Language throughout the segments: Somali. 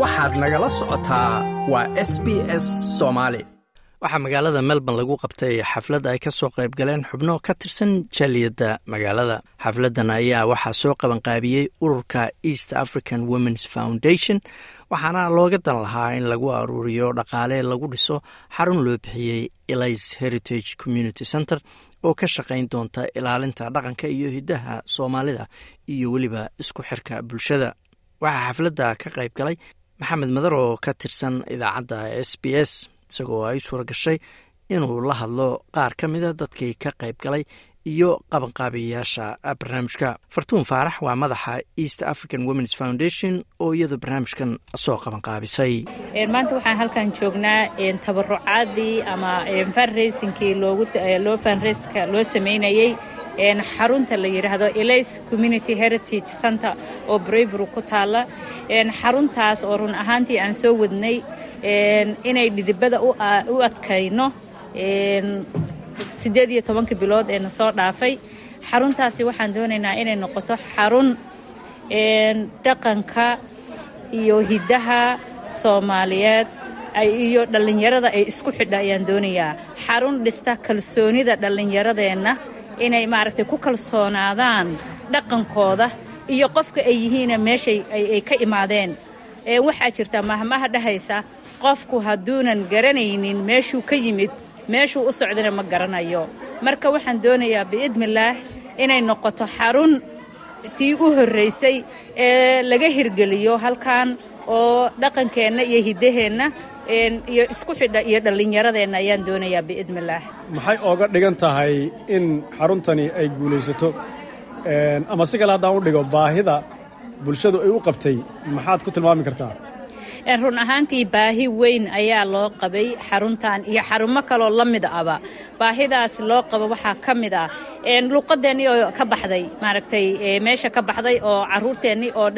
waxaad nagala socotaa waa s b s soomaali waxaa magaalada melbourne lagu qabtay xaflad ay ka soo qayb galeen xubno ka tirsan jaaliyadda magaalada. Xafladdan ayaa waxaa soo qabanqaabiyey ururka east african womens foundation waxaana looga dan lahaa in lagu aruuriyo dhaqaale lagu dhiso xarun loo bixiyey elis heritage community center oo ka shaqayn doonta ilaalinta dhaqanka iyo hiddaha soomaalida iyo weliba isku xirka bulshada. Waxaa xafladda ka qayb galay maxamed madar oo ka tirsan idaacadda s b s isagoo ay suura gashay inuu la hadlo qaar ka mida dadkii ka qayb galay iyo qabanqaabiyayaasha barnaamijka. Fartuun faarax waa madaxa east african womens foundation oo iyadu barnaamijkan soo qabanqaabisay. Maanta waxaan halkan joognaa tabarucaadii ama fanraysinkii loo fanrayska loo sameynayey xarunta la yidhaahdo elis community heritage center oo braybury ku taalla. Xaruntaas oo run ahaantii aan soo wadnay inay dhidibada u adkayno siddeed iyo tobankii bilood ee na soo dhaafay. Xaruntaasi waxaan doonaynaa inay noqoto xarun dhaqanka iyo hiddaha soomaaliyeed iyo dhallinyarada ay isku xidha ayaan doonayaa. Xarun dhista kalsoonida dhallinyaradeenna inay maaragtay ku kalsoonaadaan dhaqankooda iyo qofka ay yihiina meeshay ay ka imaadeen. Waxaa jirta mahmaha dhahaysa qofku hadduunan garanaynin meeshuu ka yimid meeshuu u socdana ma garanayo. Marka waxaan doonayaa biidnillaah inay noqoto xarun tii u horraysay ee laga hirgeliyo halkan oo dhaqankeenna iyo hiddaheenna iyo isku xidha iyo dhallinyaradeenna ayaan doonayaa biidnillaah maxay ooga dhigan tahay in xaruntani ay guulaysato? Ama si kale haddaan u dhigo baahida bulshadu ay u qabtay maxaad ku tilmaami kartaa run ahaantii baahi weyn ayaa loo qabay xaruntan iyo xarumo kaloo la mid aba. Baahidaas loo qabo waxaa ka mid ah luuqadeennii oo ka baxday maaragtay meesha ka baxday oo caruurteennii oo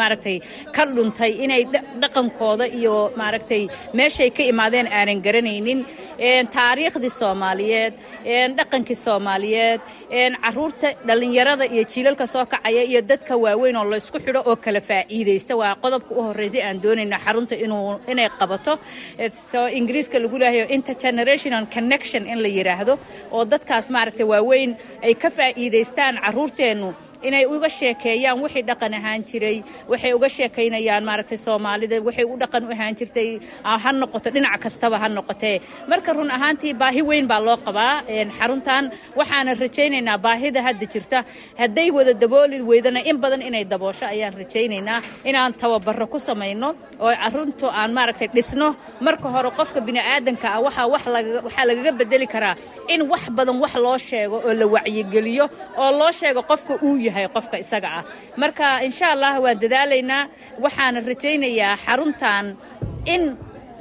maaragtay ka dhuntay inay dhaqankooda iyo maaragtay meeshay ka imaadeen aanan garanaynin taariikhdii soomaaliyeed dhaqankii soomaaliyeed carruurta dhallinyarada iyo jiilalka soo kacaya iyo dadka waaweyn oo laysku xidho oo kala faa'iidaysta. Waa qodobka u horraysay aan doonayna xarunta inay qabato. Soo ingiriiska lagu leeyahay intergenerational connection in la yidhaahdo oo dadkaas maaragtay waaweyn ay ka faa'iidaystaan carruurteennu inay uga sheekeeyaan wixii dhaqan ahaan jiray waxay uga sheekaynayaan maaragtay soomaalida waxay u dhaqan u ahaan jirtay ha noqoto dhinac kastaba ha noqotee marka run ahaantii baahi weyn baa loo qabaa xaruntan waxaana rajaynaynaa baahida hadda jirta. Hadday wada dabooli weydana in badan inay daboosho ayaan rajaynaynaa inaan tababaro ku samayno oo carruurtu aan maaragtay dhisno. Marka hore qofka bini'aadanka ah waxaa waxaa lagaga bedeli karaa in wax badan wax loo sheego oo la wacyigeliyo oo loo sheego qofka uu yahay qofka isaga ah. Marka insha allah waan dadaalaynaa. Waxaana rajaynayaa xaruntan in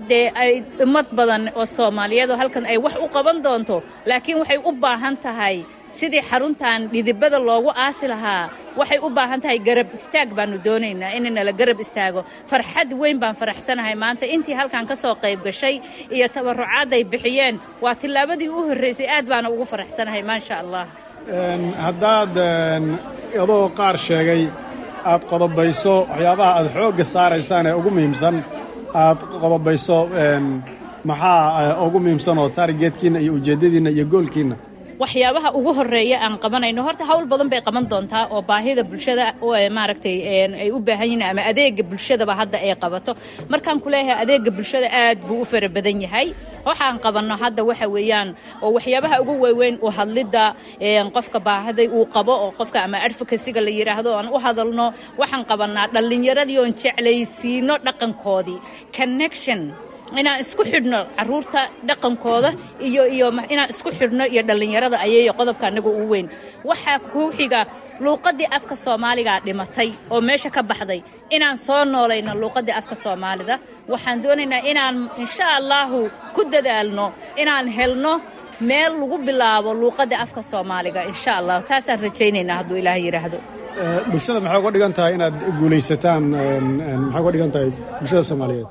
dee ay ummad badan oo soomaaliyeed oo halkan ay wax u qaban doonto laakiin waxay u baahan tahay sidii xaruntan dhidibada loogu aasi lahaa waxay u baahan tahay garab istaag baanu doonaynaa inanala garab istaago. Farxad weyn baan faraxsanahay maanta. Intii halkan ka soo qayb gashay iyo tabarucaadday bixiyeen waa tillaabadii u horraysay aad baana ugu faraxsanahay maasha allah haddaad adoo qaar sheegay aad qodobayso waxyaabaha aad xoogga saaraysaan ee ugu muhiimsan aad qodobayso maxaa ugu muhiimsan oo taarigeedkiinna iyo ujeeddadiinna iyo goolkiinna waxyaabaha ugu horreeya aan qabanayno. Horta hawl badan bay qaban doontaa oo baahida bulshada maaragtay ay u baahan yihiin ama adeega bulshadaba hadda ay qabato. Markaan ku adeega bulshada aad buu u fara badan yahay. Waxaan qabanno hadda waxa weeyaan oo waxyaabaha ugu waaweyn u hadlidda qofka baahiday uu qabo oo qofka ama advocacyga la yidhaahdo aan u hadalno. Waxaan qabannaa dhallinyaradii oon jeclaysiino dhaqankoodii. Connection inaan isku xidhno carruurta dhaqankooda iyo iyo inaan isku xidhno iyo dhallinyarada ayay qodobka anaga ugu weyn. Waxaa kuu xiga luuqaddii afka soomaaligaa dhimatay oo meesha ka baxday. Inaan soo noolayno luuqaddii afka soomaalida. Waxaan doonaynaa inaan insha allaahu ku dadaalno inaan helno meel lagu bilaabo luuqaddii afka soomaaliga insha allah taasaan rajaynaynaa hadduu ilaah yidhaahdo. Bulshada maxay uga dhigan tahay inaad guulaysataan maxay uga dhigan tahay bulshada soomaaliyeed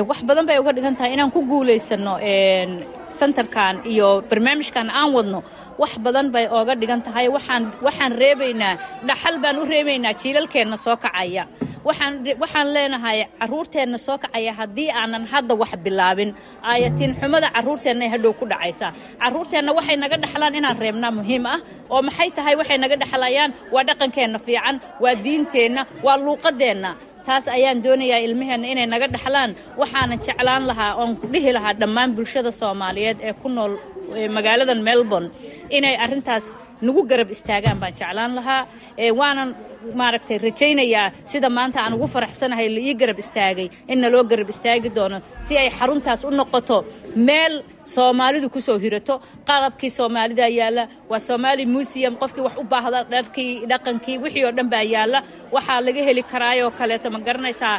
wax badan bay uga dhigan tahay inaan ku guulaysano sentarkan iyo barnaamijkan aan wadno. Wax badan bay ooga dhigan tahay. Waxaan reebaynaa dhaxal baan u reebaynaa jiilalkeenna soo kacaya. Waxaan leenahay caruurteenna soo kacaya haddii aanan hadda wax bilaabin. Aayatiin xumada caruurteenna hadhow ku dhacaysaa caruurteenna waxay naga dhexlaan inaan reebnaa muhiim ah. Oo maxay tahay waxay naga dhexlayaan waa dhaqankeenna fiican waa diinteenna waa luuqadeenna taas ayaan doonayaa ilmaheenna inay naga dhexlaan waxaanan jeclaan lahaa oon dhihi lahaa dhammaan bulshada soomaaliyeed ee ku nool magaaladan melbourne inay arrintaas nagu garab istaagaan baan jeclaan lahaa. Waanan maaragtay rajaynayaa sida maanta aan ugu faraxsanahay la ii garab istaagay in naloo garab istaagi doono si ay xaruntaas u noqoto meel soomaalidu ku soo hirato qalabkii soomaalida yaalla waa somaali museum. Qofkii wax u baahda dharkii dhaqankii wixii oo dhan baa yaalla. Waxaa laga heli karaayoo kaleeto ma garanaysaa.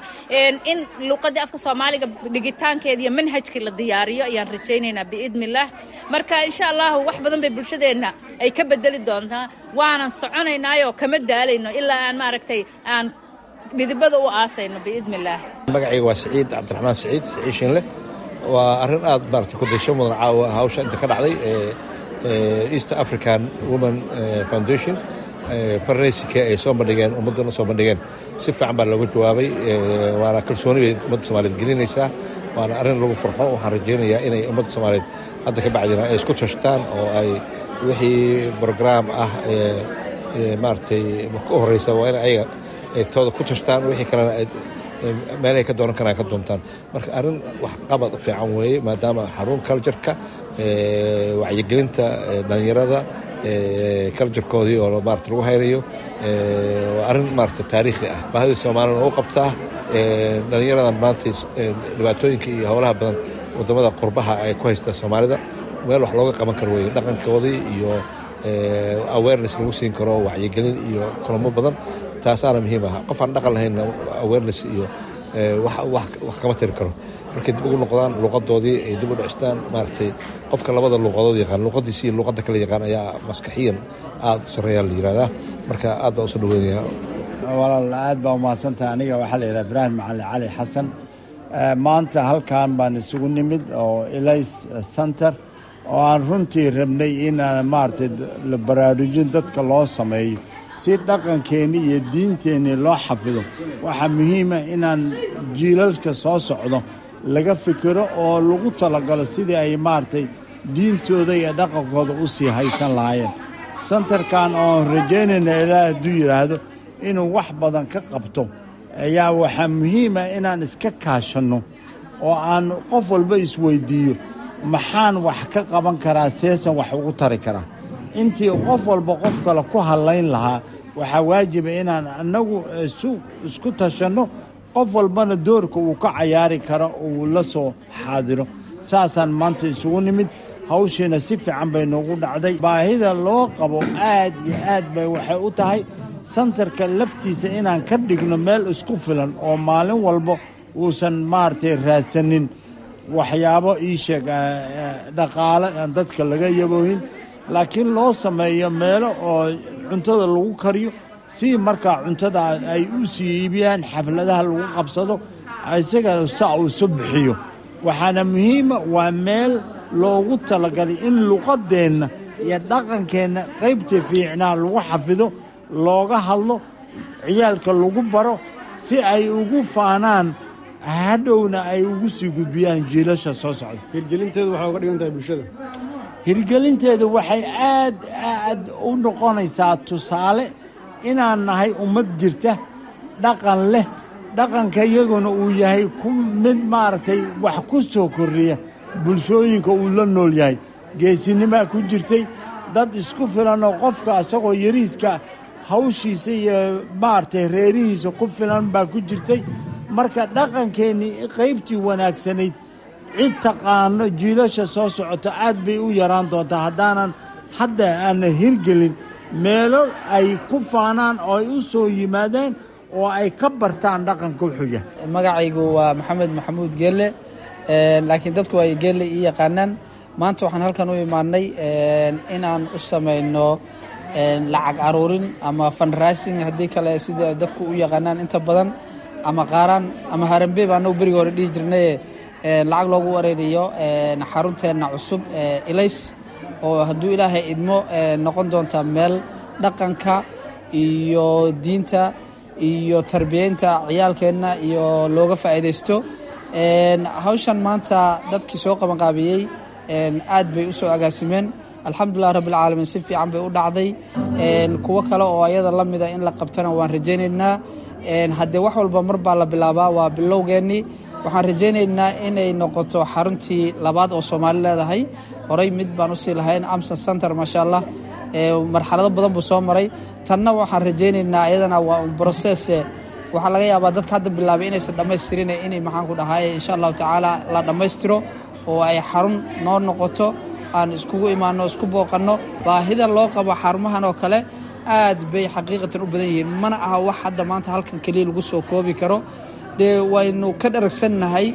In luuqadii afka soomaaliga dhigitaankeeda iyo manhajkii la diyaariyo ayaan rajaynaynaa biidnillaah marka insha allahu wax badan bay bulshadeenna ay ka bedeli doontaa. Waanan soconaynaayoo kama daalayno ilaa aan maaragtay aan dhidibada u aasayno biidnillaah magacayga waa saciid cabdiraxmaan saciid saciid shinle waa arrin aad maarata ku dasho mudan caawa hawsha inta ka dhacday east african woman foundation farnaysinka ay soo bandhigeen ummaddana soo bandhigeen. Si fiican baa looga jawaabay waana kalsooni bay ummadda soomaaliyeed gelinaysaa waana arrin lagu farxo waxaan rajaynayaa inay ummadda soomaaliyeed hadda ka bacdina ay isku tashtaan oo ay wixii brograam ah maaragtay ka horeysa waa in ayaga ay tooda ku tashtaan wixii kalena meelahay ka doonan karaan ka doontaan marka arrin wax qabad fiican weeye maadaama xarun cultureka wacyigelinta dhalinyarada culturekoodii oo maarata lagu hayrayo waa arrin maarata taariikhi ah. Baahida soomaalina u qabtaa dhalinyaradan maanta dhibaatooyinka iyo howlaha badan waddamada qurbaha ay ku haysta soomaalida meel wax looga qaban karo weye dhaqankoodii iyo awareness lagu siin karo wacyigelin iyo kulamo badan taasaana muhiim ah qof aan dhaqan lahayn awareness iyo wax kama tiri karo. Markay dib ugu noqdaan luuqadoodii ay dib u dhicistaan maaragtay qofka labada luuqadood yaqaan luuqadiisi iyo luuqadda kale yaqaan ayaa maskaxiyan aada sareeyaa la yihahdaa marka aad baan u soo dhaweynayaa walaal aad baa umahadsantahay aniga waxaa la yidhaha ibraahim macali cali xasan. Maanta halkan baan isugu nimid oo elays center oo aan runtii rabnay inaan maaragtay baraarujin dadka loo sameeyo si dhaqankeenni iyo diinteenni loo xafido waxaa muhiima inaan jiilalka soo socdo laga fikiro oo lagu talagalo sidii ay maaragtay diintooda iyo dhaqankooda u sii haysan lahaayeen. Santarkan oon rajaynayna ilaah hadduu yidhaahdo inuu wax badan ka qabto ayaa waxaa muhiima inaan iska kaashanno oo aan qof walba isweyddiiyo maxaan wax ka qaban karaa seesan wax ugu tari karaa. Intii qof walba qof kale ku hadlayn lahaa waxaa waajiba inaan annagu isku tashanno qof walbana doorka uu ka cayaari karo uu la soo xaadiro. Saasaan maanta isugu nimid. Hawshiina si fiican bay noogu dhacday. Baahida loo qabo aad iyo aad bay waxay u tahay santarka laftiisa inaan ka dhigno meel isku filan oo maalin walba uusan maaragtay raadsanin. Waxyaabo ii sheeg dhaqaale aan dadka laga yaboohin. Laakiin loo sameeyo meelo oo cuntada lagu kariyo si markaa cuntada ay u sii iibiyaan xafladaha lagu qabsado isagana saa isu bixiyo. Waxaana muhiima waa meel loogu talagalay in luqadeenna iyo dhaqankeenna qaybta fiicnaa lagu xafido looga hadlo ciyaalka lagu baro si ay ugu faanaan hadhowna ay ugu sii gudbiyaan jiilasha soo socda. Hirgelinteedu waxaa uga dhigan tahay bulshada hirgelinteedu waxay aad aad u noqonaysaa tusaale inaan nahay ummad jirta dhaqan leh dhaqanka iyaguna uu yahay ku mid maaragtay wax ku soo kordhiya bulshooyinka uu la nool yahay. Geesinimaa ku jirtay dad isku filan oo qofka isagoo yariiska hawshiisa iyo maaragtay reerihiisa ku filan baa ku jirtay. Marka dhaqankeennii qaybtii wanaagsanayd cid taqaano jiilasha soo socota aad bay u yaraan doontaa. Haddaanan hadda aanna hirgelin meelo ay ku faanaan oo ay u soo yimaadaan oo ay ka bartaan dhaqanka wuxuu yahay. Magacaygu waa maxamed maxamuud geelle laakiin dadku ay geelle ii yaqaanaan. Maanta waxaan halkan u imaanay inaan u samayno lacag aruurin ama fundraising haddii kale sida dadku u yaqaanaan inta badan ama qaaraan ama harambe baa anagu beriga hore dhihi jirnaye lacag loogu wareeriyo xarunteenna cusub elays oo hadduu ilaahay idmo noqon doonta meel dhaqanka iyo diinta iyo tarbiyeynta ciyaalkeenna iyo looga faa'iidaysto. Hawshan maanta dadkii soo qabanqaabiyey aad bay u soo agaasimeen alxamdulilah rabbilcaalamiin si fiican bay u dhacday. Kuwo kale oo ayada la mida in la qabtana waan rajaynaynaa. Haddee wax walba mar baa la bilaabaa waa bilowgeennii waxaan rajaynaynaa inay noqoto xaruntii labaad oo soomaali leedahay. Horey mid baan u sii lahayn amson center maasha allah marxalado badan buu soo maray. Tanna waxaan rajaynaynaa iyadana waa un brocesse waxaa laga yaabaa dadka hadda bilaabay inaysan dhammaystirin inay maxaan ku dhahay insha allahu tacaala la dhammaystiro oo ay xarun noo noqoto aan iskugu imaano isku booqanno. Baahida loo qabo xarumahan oo kale aad bay xaqiiqatan u badan yihiin. Mana aha wax hadda maanta halkan keliya lagu soo koobi karo dee waynu ka dharagsannahay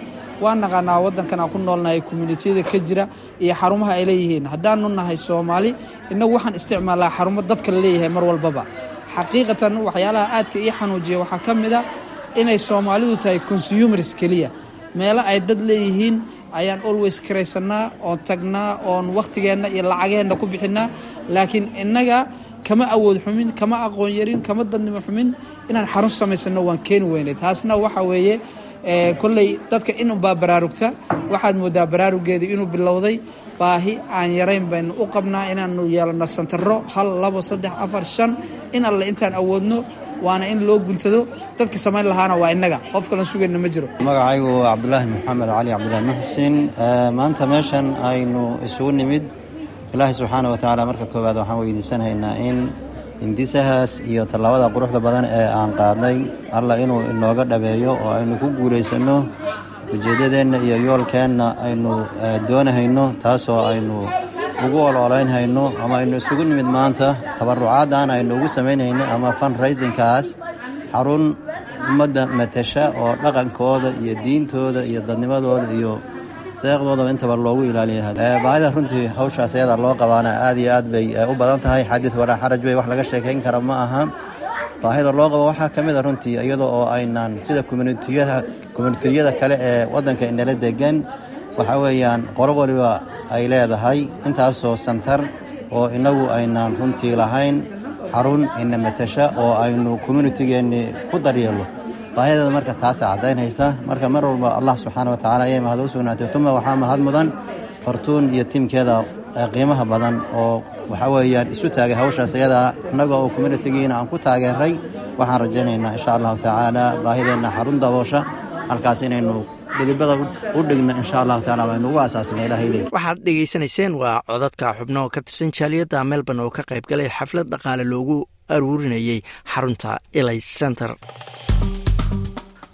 waan naqaanaa waddankan aan ku noolnahay communitiyada ka jira iyo xarumaha ay leeyihiin. Haddaanu nahay soomaali innagu waxaan isticmaalaa xarumo dadka la leeyahay mar walbaba. Xaqiiqatan waxyaalaha aadka ii xanuujiya waxaa ka mid a inay soomaalidu tahay consumers keliya. Meelo ay dad leeyihiin ayaan always karaysannaa oon tagnaa oon wakhtigeenna iyo lacagaheenna ku bixinnaa laakiin innaga kama awood xumin kama aqoon yarin kama dadnimo xumin inaan xarun samaysano waan keeni weynay taasna waxa weeye kolley dadka inunbaa baraarugta waxaad moodaa baraarugeeda inuu bilowday. Baahi aan yarayn baynu u qabnaa inaanu yeelano santaro hal labo saddex afar shan in alle intaan awoodno waana in loo guntado. Dadkii samayn lahaana waa innaga. Qof kalan sugayna ma jiro. Magacaygu waa cabdulaahi maxamed cali cabdulaahi muxsin maanta meeshan aynu isugu nimid ilaahay subxaana wa tacaala marka koowaad waxaan weydiisanaynaa in hindisahaas iyo tallaabada quruxda badan ee aan qaadnay alla inuu inooga dhabeeyo oo aynu ku guulaysanno ujeeddadeenna iyo yoolkeenna aynu doonahayno taasoo aynu ugu ololaynhayno ama aynu isugu nimid maanta. Tabarucaaddan aynu ugu samaynhayno ama fundraisingkaas xarun ummadda matasha oo dhaqankooda iyo diintooda iyo dadnimadooda iyo deeqdoodaba intaba loogu ilaaliya baahida runtii hawshaas ayada loo qabaana aad iyo aad bay u badan tahay. Xadid walaa xaraj wey wax laga sheekayn kara ma aha. Baahida loo qabo waxaa ka mid a runtii iyada oo aynaan sida communitiyada kale ee waddanka inala degan waxaa weeyaan qolo ay leedahay. Intaasoo santar oo innagu aynaan runtii lahayn xarun ina matasha oo aynu communitygeenni ku daryeelno baahideeda marka taasa caddaynaysa marka mar walba allah subxaana wa tacala ayay mahad u tuma waxaa mahad mudan fartuun iyo tiimkeeda qiimaha badan oo waxaa weeyaan isu taagay hawshaas ayadaa innaga oo communitigiina aan ku taageeray waxaan rajaynaynaa insha allahu tacaala baahideenna xarun daboosha. Halkaas inaynu dhidibada u dhigno insha allahu tacala waynu ugu asaasna ilaahayde waxaad dhegaysanayseen waa codadka xubno ka tirsan jaaliyadda melbourne oo ka qayb galay xaflad dhaqaale loogu aruurinayey xarunta eli center